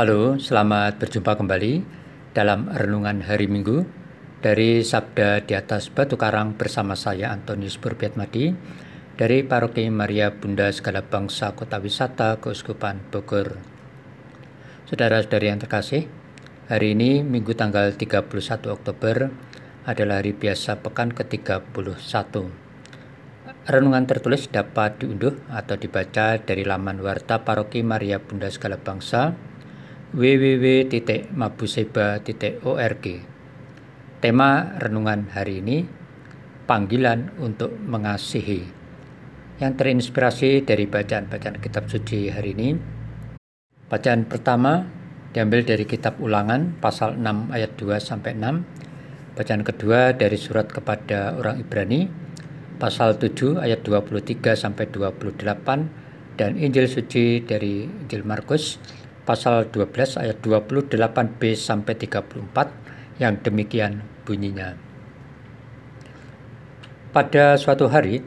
Halo, selamat berjumpa kembali dalam renungan hari Minggu dari Sabda di atas Batu Karang bersama saya Antonius Burbiatmadi dari Paroki Maria Bunda Segala Bangsa Kota Wisata Keuskupan Bogor. Saudara-saudari yang terkasih, hari ini Minggu tanggal 31 Oktober adalah hari biasa pekan ke-31. Renungan tertulis dapat diunduh atau dibaca dari laman Warta Paroki Maria Bunda Segala Bangsa www.mabuseba.org. Tema renungan hari ini panggilan untuk mengasihi. Yang terinspirasi dari bacaan-bacaan kitab suci hari ini. Bacaan pertama diambil dari kitab Ulangan pasal 6 ayat 2 sampai 6. Bacaan kedua dari surat kepada orang Ibrani pasal 7 ayat 23 sampai 28 dan Injil suci dari Injil Markus pasal 12 ayat 28b sampai 34 yang demikian bunyinya. Pada suatu hari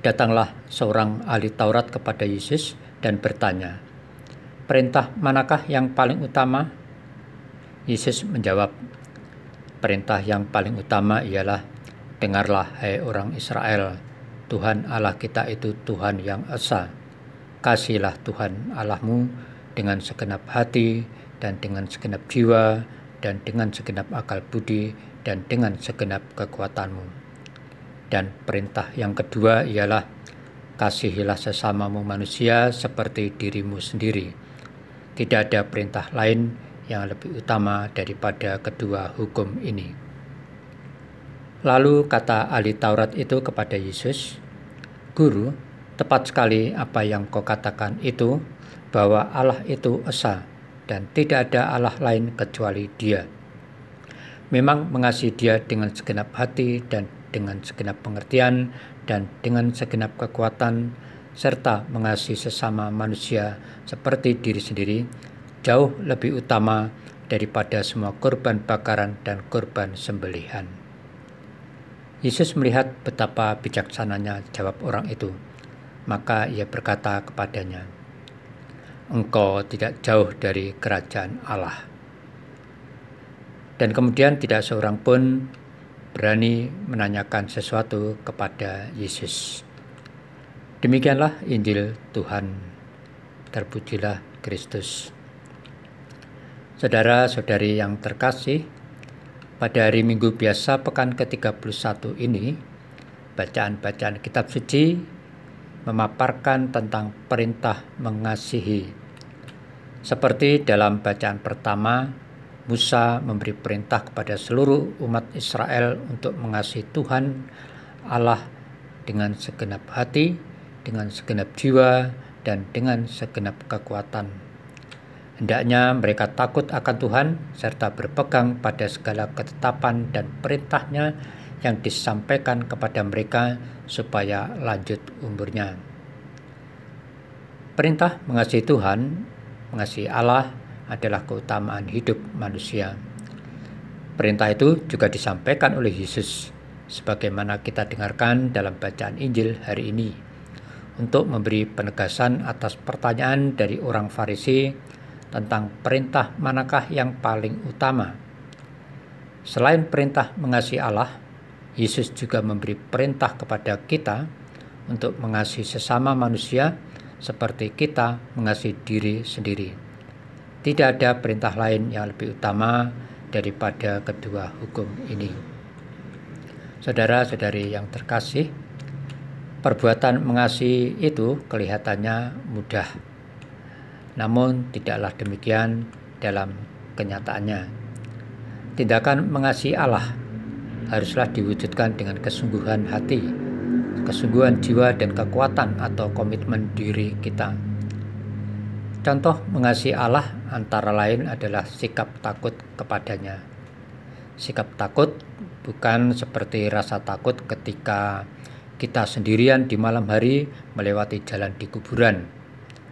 datanglah seorang ahli Taurat kepada Yesus dan bertanya, "Perintah manakah yang paling utama?" Yesus menjawab, "Perintah yang paling utama ialah: Dengarlah, hai orang Israel, Tuhan Allah kita itu Tuhan yang esa. Kasihilah Tuhan Allahmu dengan segenap hati dan dengan segenap jiwa dan dengan segenap akal budi dan dengan segenap kekuatanmu. Dan perintah yang kedua ialah kasihilah sesamamu manusia seperti dirimu sendiri. Tidak ada perintah lain yang lebih utama daripada kedua hukum ini. Lalu kata ahli Taurat itu kepada Yesus, Guru, tepat sekali apa yang kau katakan itu bahwa Allah itu esa dan tidak ada Allah lain kecuali Dia. Memang mengasihi Dia dengan segenap hati dan dengan segenap pengertian dan dengan segenap kekuatan serta mengasihi sesama manusia seperti diri sendiri jauh lebih utama daripada semua korban bakaran dan korban sembelihan. Yesus melihat betapa bijaksananya jawab orang itu. Maka ia berkata kepadanya, engkau tidak jauh dari kerajaan Allah. Dan kemudian tidak seorang pun berani menanyakan sesuatu kepada Yesus. Demikianlah Injil Tuhan. Terpujilah Kristus. Saudara-saudari yang terkasih, pada hari Minggu biasa pekan ke-31 ini, bacaan-bacaan kitab suci memaparkan tentang perintah mengasihi. Seperti dalam bacaan pertama, Musa memberi perintah kepada seluruh umat Israel untuk mengasihi Tuhan Allah dengan segenap hati, dengan segenap jiwa, dan dengan segenap kekuatan. Hendaknya mereka takut akan Tuhan serta berpegang pada segala ketetapan dan perintahnya yang disampaikan kepada mereka supaya lanjut umurnya. Perintah mengasihi Tuhan, mengasihi Allah adalah keutamaan hidup manusia. Perintah itu juga disampaikan oleh Yesus sebagaimana kita dengarkan dalam bacaan Injil hari ini untuk memberi penegasan atas pertanyaan dari orang Farisi tentang perintah manakah yang paling utama. Selain perintah mengasihi Allah, Yesus juga memberi perintah kepada kita untuk mengasihi sesama manusia seperti kita mengasihi diri sendiri. Tidak ada perintah lain yang lebih utama daripada kedua hukum ini. Saudara-saudari yang terkasih, perbuatan mengasihi itu kelihatannya mudah. Namun tidaklah demikian dalam kenyataannya. Tindakan mengasihi Allah haruslah diwujudkan dengan kesungguhan hati, kesungguhan jiwa dan kekuatan atau komitmen diri kita. Contoh mengasihi Allah antara lain adalah sikap takut kepadanya. Sikap takut bukan seperti rasa takut ketika kita sendirian di malam hari melewati jalan di kuburan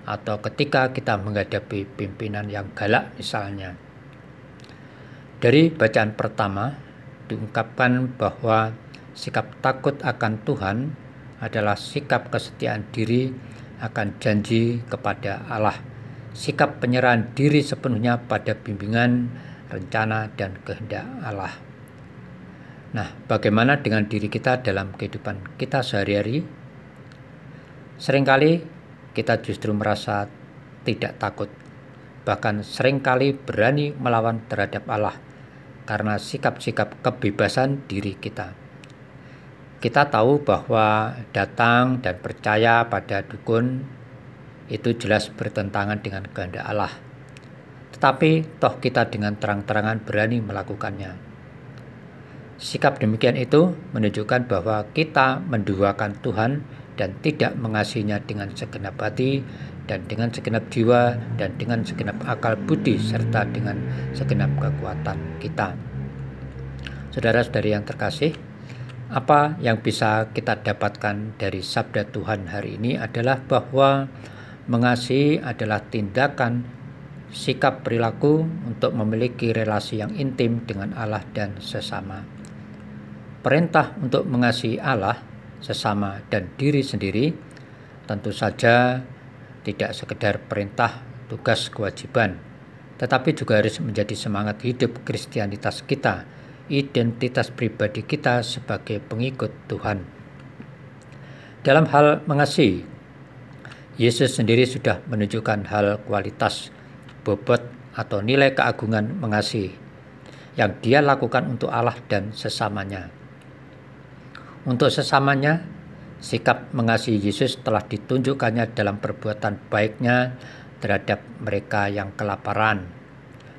atau ketika kita menghadapi pimpinan yang galak misalnya. Dari bacaan pertama diungkapkan bahwa sikap takut akan Tuhan adalah sikap kesetiaan diri akan janji kepada Allah sikap penyerahan diri sepenuhnya pada bimbingan, rencana, dan kehendak Allah. Nah, bagaimana dengan diri kita dalam kehidupan kita sehari-hari? Seringkali kita justru merasa tidak takut, bahkan sering kali berani melawan terhadap Allah karena sikap-sikap kebebasan diri kita. Kita tahu bahwa datang dan percaya pada dukun itu jelas bertentangan dengan kehendak Allah. Tetapi toh kita dengan terang-terangan berani melakukannya. Sikap demikian itu menunjukkan bahwa kita menduakan Tuhan dan tidak mengasihinya dengan segenap hati dan dengan segenap jiwa dan dengan segenap akal budi serta dengan segenap kekuatan kita. Saudara-saudari yang terkasih, apa yang bisa kita dapatkan dari sabda Tuhan hari ini adalah bahwa Mengasihi adalah tindakan sikap perilaku untuk memiliki relasi yang intim dengan Allah dan sesama. Perintah untuk mengasihi Allah, sesama, dan diri sendiri tentu saja tidak sekedar perintah, tugas, kewajiban, tetapi juga harus menjadi semangat hidup kristianitas kita, identitas pribadi kita sebagai pengikut Tuhan. Dalam hal mengasihi, Yesus sendiri sudah menunjukkan hal kualitas, bobot, atau nilai keagungan mengasihi yang dia lakukan untuk Allah dan sesamanya. Untuk sesamanya, sikap mengasihi Yesus telah ditunjukkannya dalam perbuatan baiknya terhadap mereka yang kelaparan,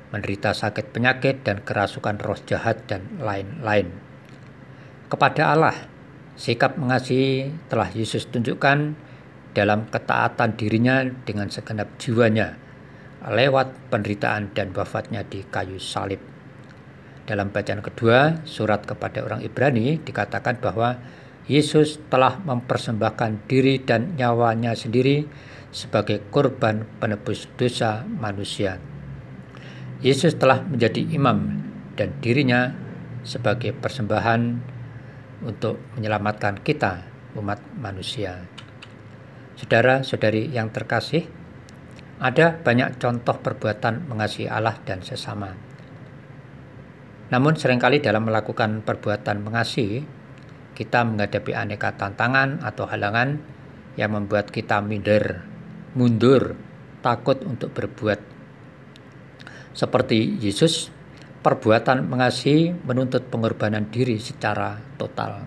menderita sakit penyakit dan kerasukan roh jahat dan lain-lain. Kepada Allah, sikap mengasihi telah Yesus tunjukkan dalam ketaatan dirinya dengan segenap jiwanya lewat penderitaan dan wafatnya di kayu salib. Dalam bacaan kedua, surat kepada orang Ibrani dikatakan bahwa Yesus telah mempersembahkan diri dan nyawanya sendiri sebagai korban penebus dosa manusia. Yesus telah menjadi imam dan dirinya sebagai persembahan untuk menyelamatkan kita, umat manusia. Saudara-saudari yang terkasih, ada banyak contoh perbuatan mengasihi Allah dan sesama. Namun sering kali dalam melakukan perbuatan mengasihi, kita menghadapi aneka tantangan atau halangan yang membuat kita minder, mundur, takut untuk berbuat. Seperti Yesus, perbuatan mengasihi menuntut pengorbanan diri secara total.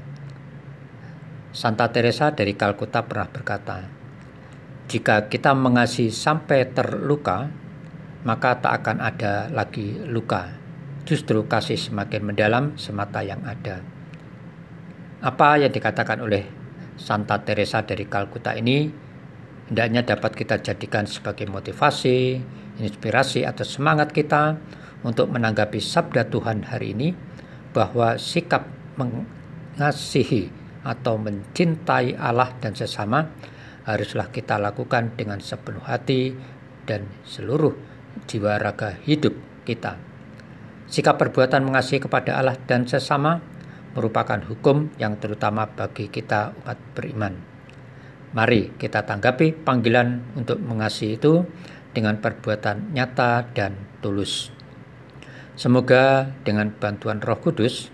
Santa Teresa dari Kalkuta pernah berkata, jika kita mengasihi sampai terluka, maka tak akan ada lagi luka. Justru kasih semakin mendalam semata yang ada. Apa yang dikatakan oleh Santa Teresa dari Kalkuta ini hendaknya dapat kita jadikan sebagai motivasi, inspirasi atau semangat kita untuk menanggapi sabda Tuhan hari ini bahwa sikap mengasihi atau mencintai Allah dan sesama haruslah kita lakukan dengan sepenuh hati dan seluruh jiwa raga hidup kita. Sikap perbuatan mengasihi kepada Allah dan sesama merupakan hukum yang terutama bagi kita umat beriman. Mari kita tanggapi panggilan untuk mengasihi itu dengan perbuatan nyata dan tulus. Semoga dengan bantuan Roh Kudus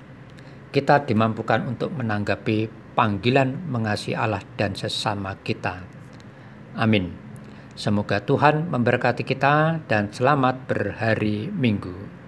kita dimampukan untuk menanggapi panggilan mengasihi Allah dan sesama kita. Amin. Semoga Tuhan memberkati kita dan selamat berhari Minggu.